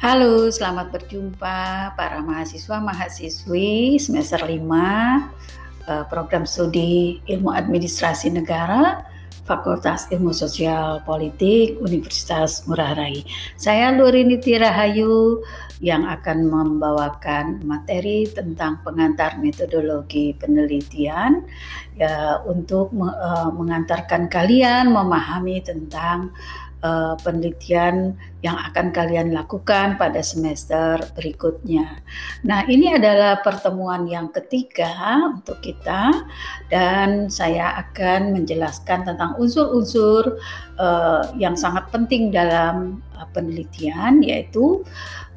Halo, selamat berjumpa para mahasiswa mahasiswi semester 5 eh, program studi Ilmu Administrasi Negara Fakultas Ilmu Sosial Politik Universitas Ngurah Rai. Saya Luriniti Rahayu yang akan membawakan materi tentang pengantar metodologi penelitian ya untuk uh, mengantarkan kalian memahami tentang uh, penelitian yang akan kalian lakukan pada semester berikutnya. Nah, ini adalah pertemuan yang ketiga untuk kita dan saya akan menjelaskan tentang unsur-unsur uh, yang sangat penting dalam uh, penelitian yaitu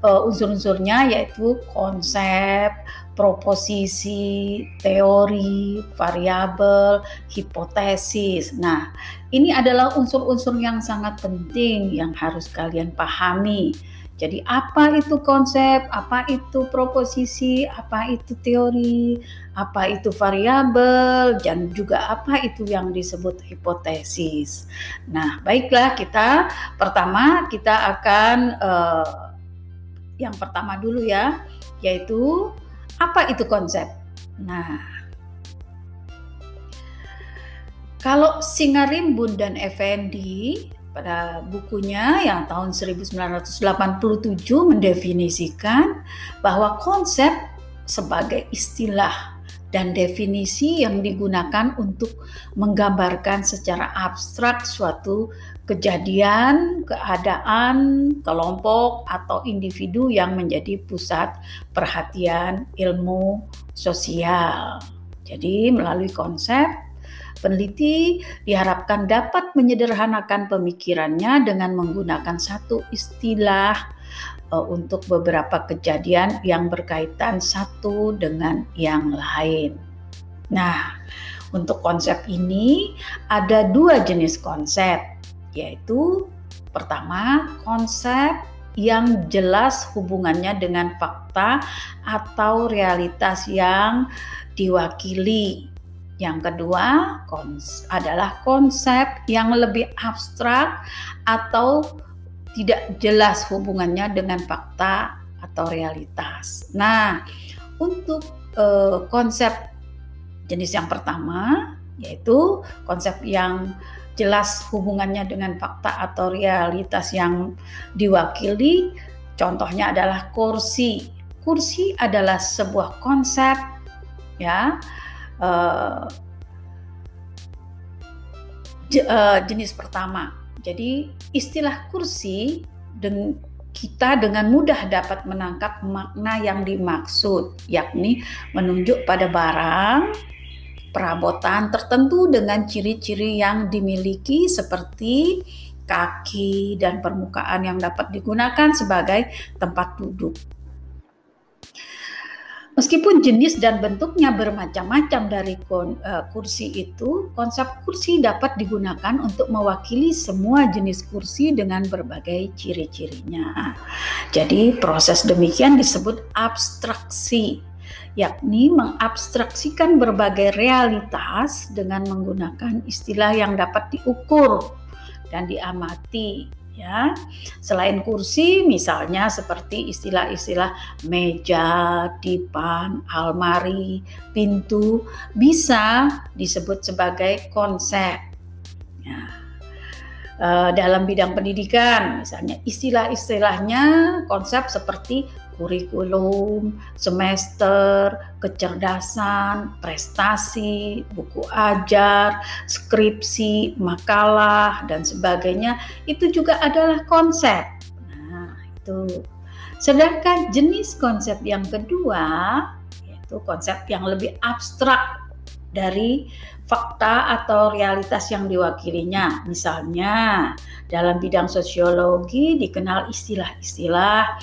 uh, unsur-unsurnya yaitu konsep, proposisi, teori, variabel, hipotesis. Nah, ini adalah unsur-unsur yang sangat penting yang harus kalian pahami. Jadi apa itu konsep, apa itu proposisi, apa itu teori, apa itu variabel, dan juga apa itu yang disebut hipotesis. Nah, baiklah kita pertama kita akan uh, yang pertama dulu ya, yaitu apa itu konsep? Nah, kalau Singarimbun dan Effendi pada bukunya yang tahun 1987 mendefinisikan bahwa konsep sebagai istilah dan definisi yang digunakan untuk menggambarkan secara abstrak suatu kejadian, keadaan, kelompok, atau individu yang menjadi pusat perhatian ilmu sosial. Jadi, melalui konsep peneliti diharapkan dapat menyederhanakan pemikirannya dengan menggunakan satu istilah uh, untuk beberapa kejadian yang berkaitan satu dengan yang lain. Nah, untuk konsep ini ada dua jenis konsep, yaitu pertama konsep yang jelas hubungannya dengan fakta atau realitas yang diwakili. Yang kedua adalah konsep yang lebih abstrak atau tidak jelas hubungannya dengan fakta atau realitas. Nah, untuk uh, konsep jenis yang pertama yaitu konsep yang jelas hubungannya dengan fakta atau realitas yang diwakili contohnya adalah kursi. Kursi adalah sebuah konsep ya uh, jenis pertama jadi istilah kursi dan kita dengan mudah dapat menangkap makna yang dimaksud, yakni menunjuk pada barang, perabotan tertentu dengan ciri-ciri yang dimiliki seperti kaki dan permukaan yang dapat digunakan sebagai tempat duduk. Meskipun jenis dan bentuknya bermacam-macam dari uh, kursi itu, konsep kursi dapat digunakan untuk mewakili semua jenis kursi dengan berbagai ciri-cirinya. Jadi, proses demikian disebut abstraksi, yakni mengabstraksikan berbagai realitas dengan menggunakan istilah yang dapat diukur dan diamati ya. Selain kursi misalnya seperti istilah-istilah meja, dipan, almari, pintu bisa disebut sebagai konsep. Ya. E, dalam bidang pendidikan misalnya istilah-istilahnya konsep seperti kurikulum, semester, kecerdasan, prestasi, buku ajar, skripsi, makalah, dan sebagainya, itu juga adalah konsep. Nah, itu. Sedangkan jenis konsep yang kedua, yaitu konsep yang lebih abstrak dari fakta atau realitas yang diwakilinya. Misalnya, dalam bidang sosiologi dikenal istilah-istilah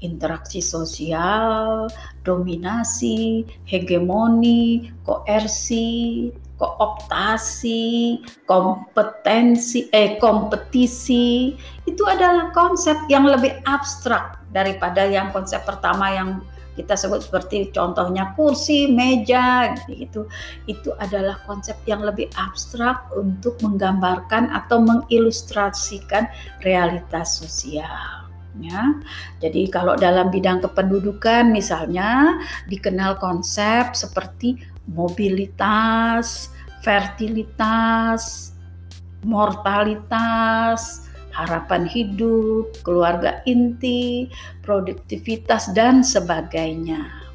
interaksi sosial, dominasi, hegemoni, koersi, kooptasi, kompetensi, eh kompetisi itu adalah konsep yang lebih abstrak daripada yang konsep pertama yang kita sebut seperti contohnya kursi, meja gitu. Itu adalah konsep yang lebih abstrak untuk menggambarkan atau mengilustrasikan realitas sosial. Ya, jadi kalau dalam bidang kependudukan misalnya dikenal konsep seperti mobilitas, fertilitas, mortalitas, harapan hidup, keluarga inti, produktivitas dan sebagainya.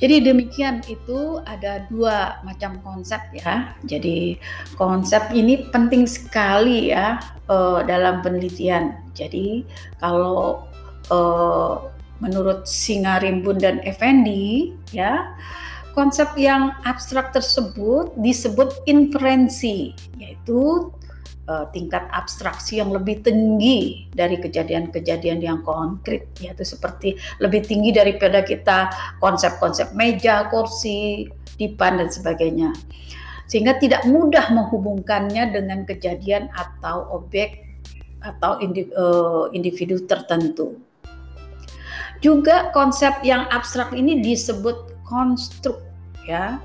Jadi demikian itu ada dua macam konsep ya. Jadi konsep ini penting sekali ya uh, dalam penelitian. Jadi kalau uh, menurut Singarimbun dan Effendi ya konsep yang abstrak tersebut disebut inferensi yaitu uh, tingkat abstraksi yang lebih tinggi dari kejadian-kejadian yang konkret yaitu seperti lebih tinggi daripada kita konsep-konsep meja, kursi, dipan dan sebagainya. Sehingga tidak mudah menghubungkannya dengan kejadian atau objek atau eh, individu tertentu. Juga konsep yang abstrak ini disebut konstruk ya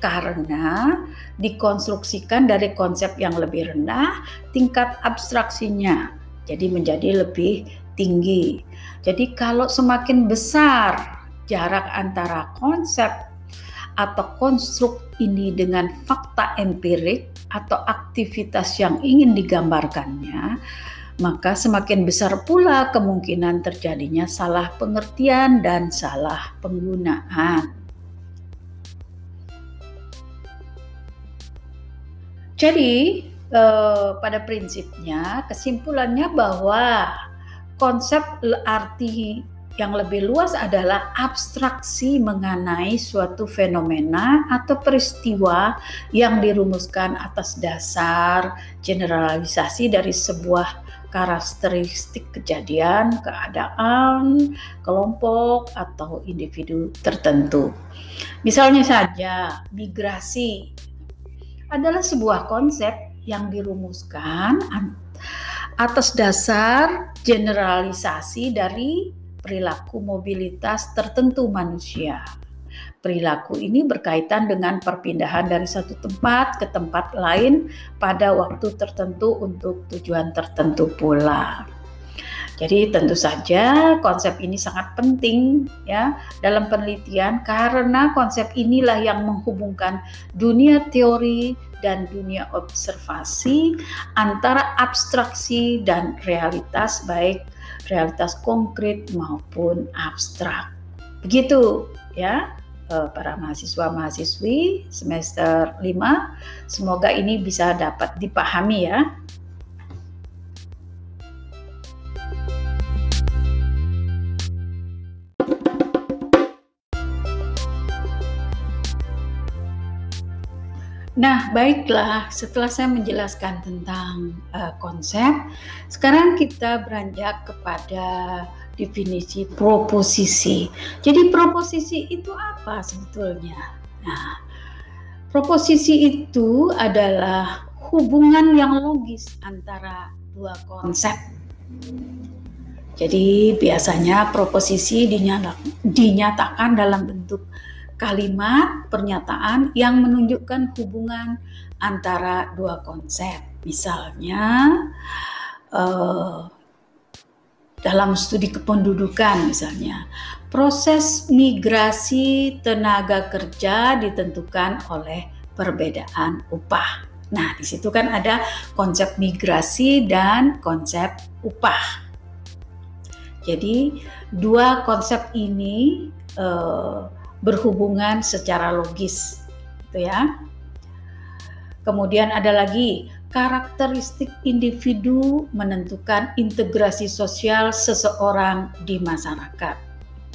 karena dikonstruksikan dari konsep yang lebih rendah, tingkat abstraksinya jadi menjadi lebih tinggi. Jadi kalau semakin besar jarak antara konsep atau konstruk ini dengan fakta empirik atau aktivitas yang ingin digambarkannya, maka semakin besar pula kemungkinan terjadinya salah pengertian dan salah penggunaan. Jadi eh, pada prinsipnya kesimpulannya bahwa konsep arti yang lebih luas adalah abstraksi mengenai suatu fenomena atau peristiwa yang dirumuskan atas dasar generalisasi dari sebuah karakteristik kejadian, keadaan, kelompok, atau individu tertentu. Misalnya saja, migrasi adalah sebuah konsep yang dirumuskan atas dasar generalisasi dari perilaku mobilitas tertentu manusia. Perilaku ini berkaitan dengan perpindahan dari satu tempat ke tempat lain pada waktu tertentu untuk tujuan tertentu pula. Jadi tentu saja konsep ini sangat penting ya dalam penelitian karena konsep inilah yang menghubungkan dunia teori dan dunia observasi antara abstraksi dan realitas baik realitas konkret maupun abstrak. Begitu ya eh, para mahasiswa mahasiswi semester 5 semoga ini bisa dapat dipahami ya Nah, baiklah, setelah saya menjelaskan tentang uh, konsep, sekarang kita beranjak kepada definisi proposisi. Jadi, proposisi itu apa sebetulnya? Nah, proposisi itu adalah hubungan yang logis antara dua konsep. Jadi, biasanya proposisi dinyatakan dalam bentuk kalimat pernyataan yang menunjukkan hubungan antara dua konsep. Misalnya uh, dalam studi kependudukan misalnya, proses migrasi tenaga kerja ditentukan oleh perbedaan upah. Nah, di situ kan ada konsep migrasi dan konsep upah. Jadi, dua konsep ini uh, berhubungan secara logis, gitu ya. Kemudian ada lagi karakteristik individu menentukan integrasi sosial seseorang di masyarakat.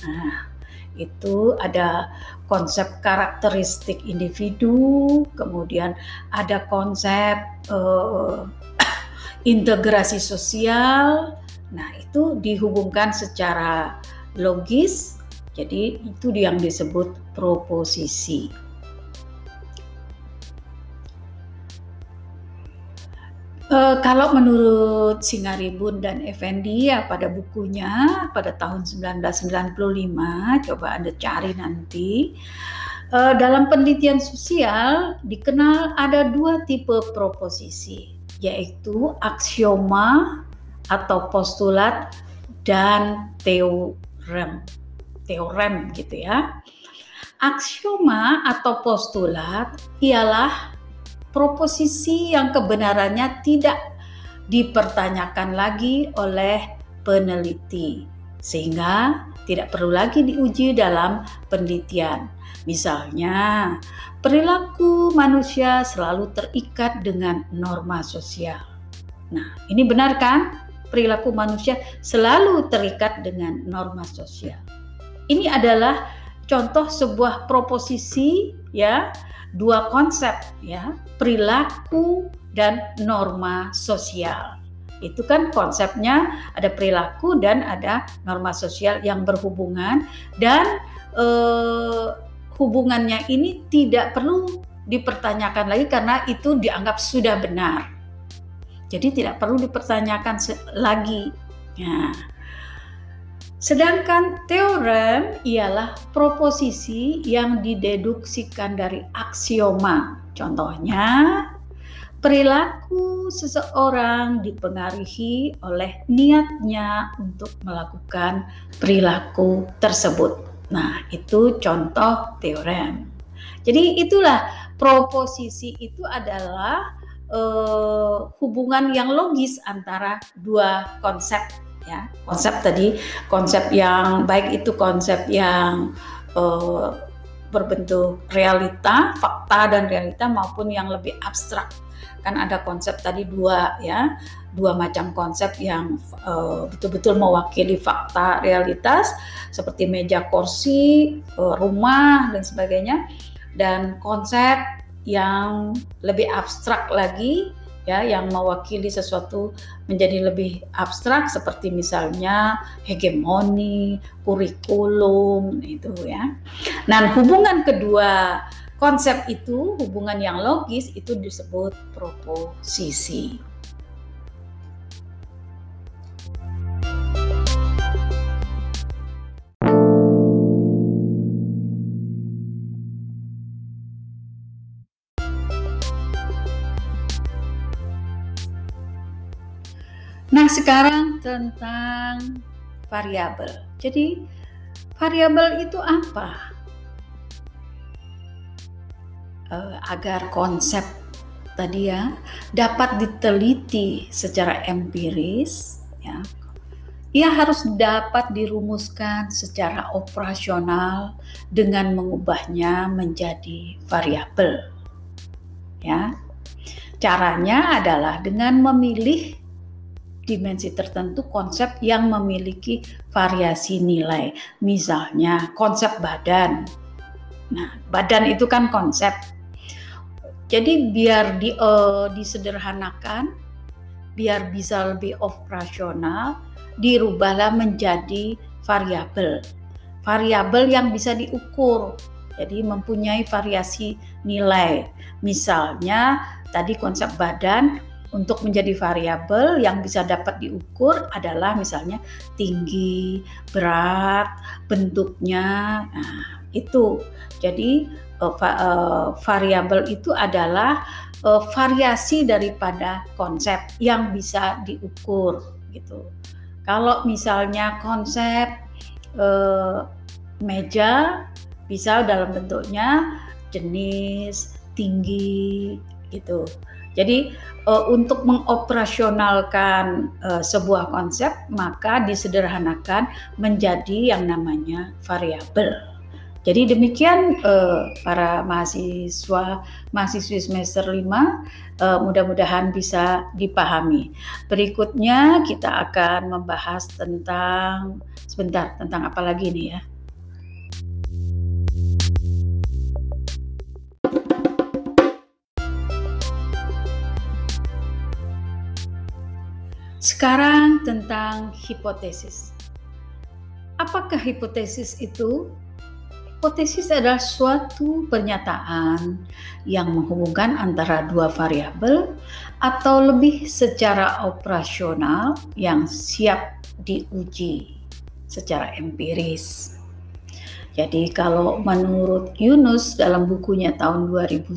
Nah, itu ada konsep karakteristik individu, kemudian ada konsep uh, integrasi sosial. Nah, itu dihubungkan secara logis jadi itu yang disebut proposisi. E, kalau menurut Singaribun dan Effendi ya pada bukunya pada tahun 1995, coba Anda cari nanti. E, dalam penelitian sosial dikenal ada dua tipe proposisi, yaitu aksioma atau postulat dan teorem. Teorem gitu ya. Aksioma atau postulat ialah proposisi yang kebenarannya tidak dipertanyakan lagi oleh peneliti sehingga tidak perlu lagi diuji dalam penelitian. Misalnya, perilaku manusia selalu terikat dengan norma sosial. Nah, ini benar kan? Perilaku manusia selalu terikat dengan norma sosial. Ini adalah contoh sebuah proposisi ya, dua konsep ya, perilaku dan norma sosial. Itu kan konsepnya ada perilaku dan ada norma sosial yang berhubungan dan eh, hubungannya ini tidak perlu dipertanyakan lagi karena itu dianggap sudah benar. Jadi tidak perlu dipertanyakan lagi. Nah, sedangkan teorem ialah proposisi yang dideduksikan dari aksioma. Contohnya, perilaku seseorang dipengaruhi oleh niatnya untuk melakukan perilaku tersebut. Nah, itu contoh teorem. Jadi itulah proposisi itu adalah uh, hubungan yang logis antara dua konsep ya. Konsep tadi konsep yang baik itu konsep yang uh, berbentuk realita, fakta dan realita maupun yang lebih abstrak. Kan ada konsep tadi dua ya dua macam konsep yang uh, betul-betul mewakili fakta realitas seperti meja kursi, uh, rumah dan sebagainya dan konsep yang lebih abstrak lagi ya yang mewakili sesuatu menjadi lebih abstrak seperti misalnya hegemoni, kurikulum itu ya. Nah, hubungan kedua konsep itu, hubungan yang logis itu disebut proposisi. Sekarang tentang variabel. Jadi, variabel itu apa? Uh, agar konsep tadi ya dapat diteliti secara empiris, ya, ia harus dapat dirumuskan secara operasional dengan mengubahnya menjadi variabel. Ya. Caranya adalah dengan memilih dimensi tertentu konsep yang memiliki variasi nilai. Misalnya konsep badan. Nah, badan itu kan konsep. Jadi biar di, uh, disederhanakan, biar bisa lebih operasional, dirubahlah menjadi variabel. Variabel yang bisa diukur. Jadi mempunyai variasi nilai. Misalnya tadi konsep badan untuk menjadi variabel yang bisa dapat diukur adalah misalnya tinggi, berat, bentuknya. Nah, itu. Jadi uh, uh, variabel itu adalah uh, variasi daripada konsep yang bisa diukur gitu. Kalau misalnya konsep uh, meja bisa dalam bentuknya jenis, tinggi gitu. Jadi uh, untuk mengoperasionalkan uh, sebuah konsep maka disederhanakan menjadi yang namanya variabel. Jadi demikian uh, para mahasiswa mahasiswi semester 5 uh, mudah-mudahan bisa dipahami. Berikutnya kita akan membahas tentang sebentar tentang apa lagi nih ya? Sekarang tentang hipotesis. Apakah hipotesis itu? Hipotesis adalah suatu pernyataan yang menghubungkan antara dua variabel atau lebih secara operasional yang siap diuji secara empiris. Jadi kalau menurut Yunus dalam bukunya tahun 2010,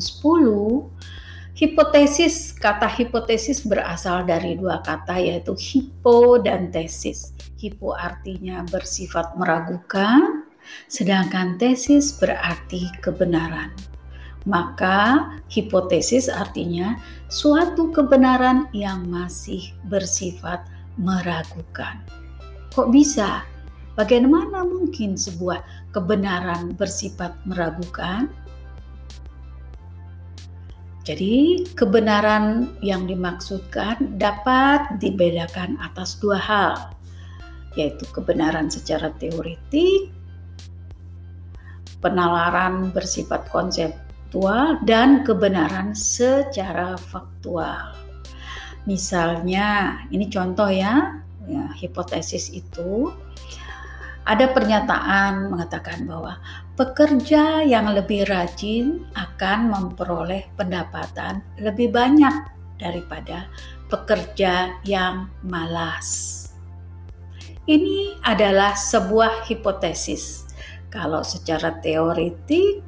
Hipotesis, kata hipotesis berasal dari dua kata yaitu hipo dan tesis. Hipo artinya bersifat meragukan, sedangkan tesis berarti kebenaran. Maka hipotesis artinya suatu kebenaran yang masih bersifat meragukan. Kok bisa? Bagaimana mungkin sebuah kebenaran bersifat meragukan? Jadi, kebenaran yang dimaksudkan dapat dibedakan atas dua hal, yaitu kebenaran secara teoritik, penalaran bersifat konseptual, dan kebenaran secara faktual. Misalnya, ini contoh ya, ya hipotesis itu ada pernyataan mengatakan bahwa pekerja yang lebih rajin akan memperoleh pendapatan lebih banyak daripada pekerja yang malas. Ini adalah sebuah hipotesis. Kalau secara teoritik,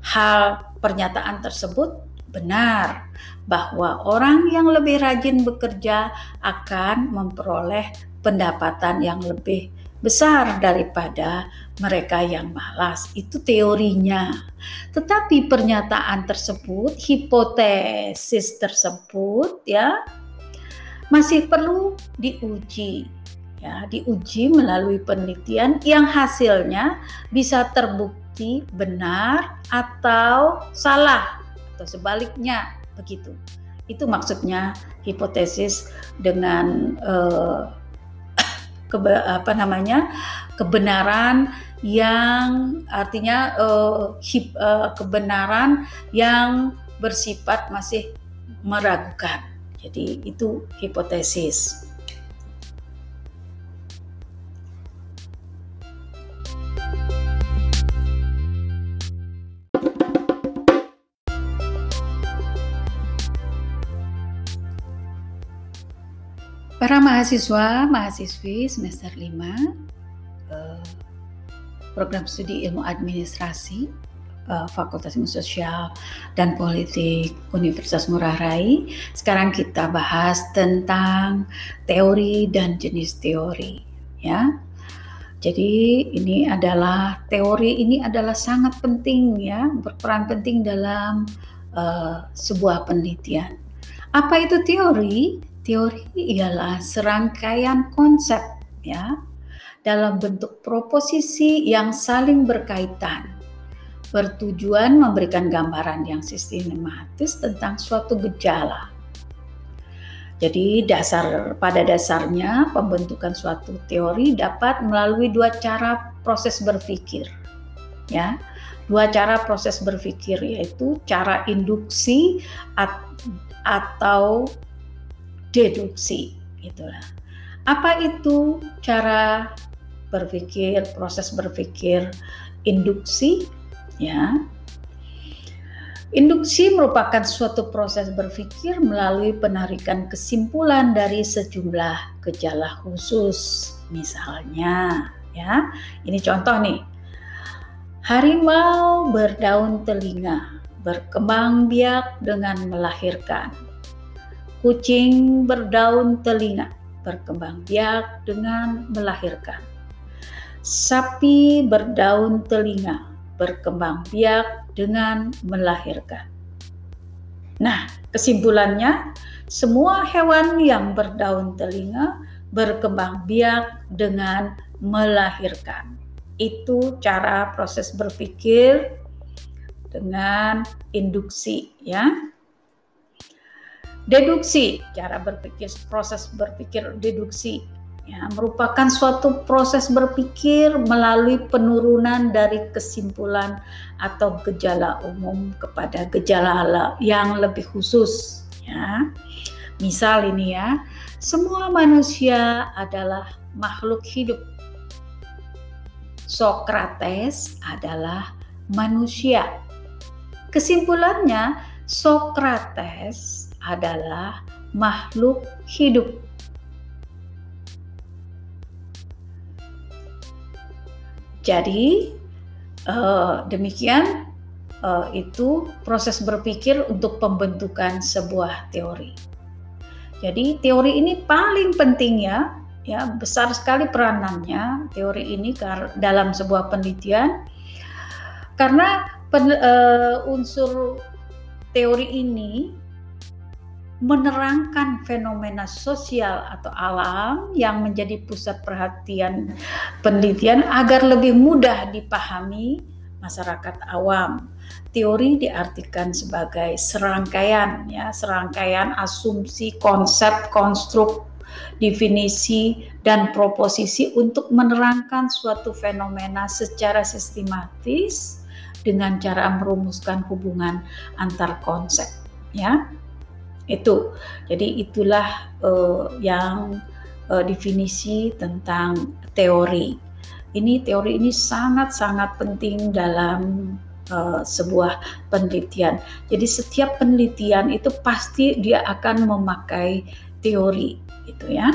hal pernyataan tersebut benar bahwa orang yang lebih rajin bekerja akan memperoleh pendapatan yang lebih besar daripada mereka yang malas. Itu teorinya. Tetapi pernyataan tersebut, hipotesis tersebut ya masih perlu diuji. Ya, diuji melalui penelitian yang hasilnya bisa terbukti benar atau salah atau sebaliknya begitu. Itu maksudnya hipotesis dengan kebe, apa namanya kebenaran yang artinya uh, hip, uh, kebenaran yang bersifat masih meragukan. Jadi itu hipotesis. Para mahasiswa, mahasiswi semester 5 eh, program studi ilmu administrasi eh, Fakultas Ilmu Sosial dan Politik Universitas Ngurah Rai. Sekarang kita bahas tentang teori dan jenis teori, ya. Jadi ini adalah teori ini adalah sangat penting ya, berperan penting dalam uh, sebuah penelitian. Apa itu teori? Teori ialah serangkaian konsep ya dalam bentuk proposisi yang saling berkaitan bertujuan memberikan gambaran yang sistematis tentang suatu gejala. Jadi dasar pada dasarnya pembentukan suatu teori dapat melalui dua cara proses berpikir. Ya. Dua cara proses berpikir yaitu cara induksi atau deduksi itulah. Apa itu cara berpikir, proses berpikir induksi ya. Induksi merupakan suatu proses berpikir melalui penarikan kesimpulan dari sejumlah gejala khusus. Misalnya, ya, ini contoh nih. Harimau berdaun telinga, berkembang biak dengan melahirkan Kucing berdaun telinga, berkembang biak dengan melahirkan. Sapi berdaun telinga, berkembang biak dengan melahirkan. Nah, kesimpulannya, semua hewan yang berdaun telinga berkembang biak dengan melahirkan. Itu cara proses berpikir dengan induksi ya. Deduksi, cara berpikir, proses berpikir deduksi ya, merupakan suatu proses berpikir melalui penurunan dari kesimpulan atau gejala umum kepada gejala yang lebih khusus ya. Misal ini ya, semua manusia adalah makhluk hidup. Sokrates adalah manusia. Kesimpulannya, Sokrates adalah makhluk hidup. Jadi uh, demikian uh, itu proses berpikir untuk pembentukan sebuah teori. Jadi teori ini paling penting ya, ya besar sekali peranannya teori ini dalam sebuah penelitian karena pen, uh, unsur teori ini menerangkan fenomena sosial atau alam yang menjadi pusat perhatian penelitian agar lebih mudah dipahami masyarakat awam. Teori diartikan sebagai serangkaian ya, serangkaian asumsi, konsep, konstruk, definisi dan proposisi untuk menerangkan suatu fenomena secara sistematis dengan cara merumuskan hubungan antar konsep ya itu. Jadi itulah uh, yang uh, definisi tentang teori. Ini teori ini sangat-sangat penting dalam uh, sebuah penelitian. Jadi setiap penelitian itu pasti dia akan memakai teori gitu ya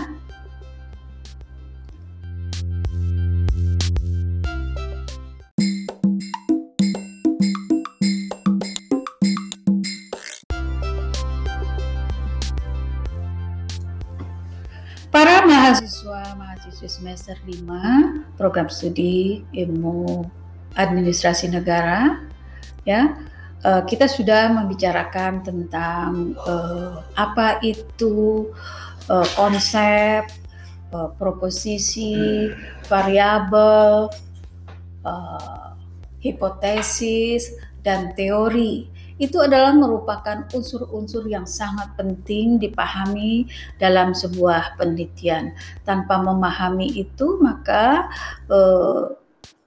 mahasiswi semester 5 program studi ilmu administrasi negara ya. Uh, kita sudah membicarakan tentang uh, apa itu uh, konsep uh, proposisi variabel uh, hipotesis dan teori itu adalah merupakan unsur-unsur yang sangat penting dipahami dalam sebuah penelitian. Tanpa memahami itu, maka eh,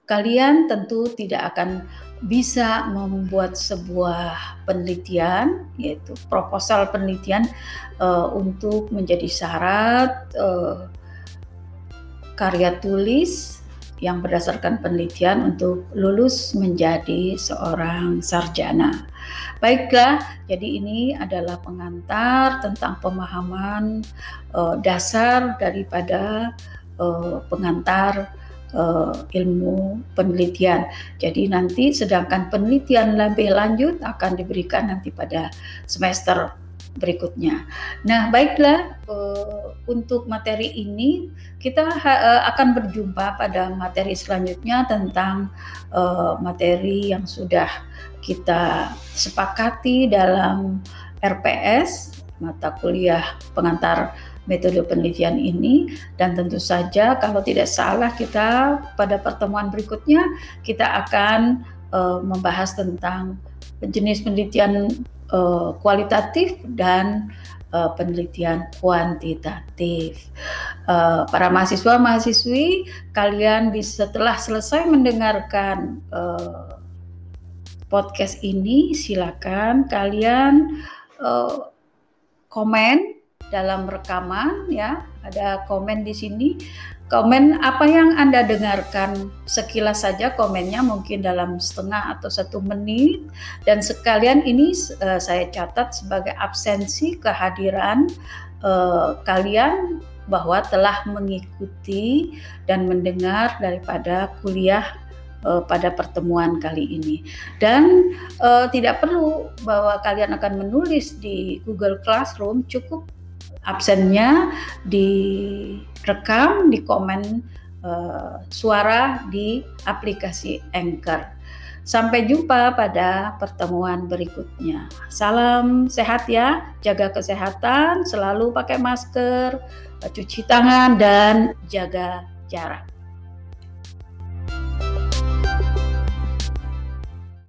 kalian tentu tidak akan bisa membuat sebuah penelitian, yaitu proposal penelitian eh, untuk menjadi syarat eh, karya tulis yang berdasarkan penelitian untuk lulus menjadi seorang sarjana. Baiklah, jadi ini adalah pengantar tentang pemahaman uh, dasar daripada uh, pengantar uh, ilmu penelitian. Jadi nanti sedangkan penelitian lebih lanjut akan diberikan nanti pada semester berikutnya. Nah, baiklah uh, untuk materi ini kita uh, akan berjumpa pada materi selanjutnya tentang uh, materi yang sudah kita sepakati dalam RPS mata kuliah pengantar metode penelitian ini dan tentu saja kalau tidak salah kita pada pertemuan berikutnya kita akan uh, membahas tentang jenis penelitian uh, kualitatif dan uh, penelitian kuantitatif. Uh, para mahasiswa mahasiswi, kalian bisa setelah selesai mendengarkan uh, podcast ini, silakan kalian uh, komen dalam rekaman ya. Ada komen di sini Komen apa yang Anda dengarkan? Sekilas saja komennya mungkin dalam setengah atau satu menit. Dan sekalian ini uh, saya catat sebagai absensi kehadiran uh, kalian bahwa telah mengikuti dan mendengar daripada kuliah uh, pada pertemuan kali ini. Dan uh, tidak perlu bahwa kalian akan menulis di Google Classroom cukup absennya direkam di komen uh, suara di aplikasi Anchor. Sampai jumpa pada pertemuan berikutnya. Salam sehat ya, jaga kesehatan, selalu pakai masker, cuci tangan dan jaga jarak.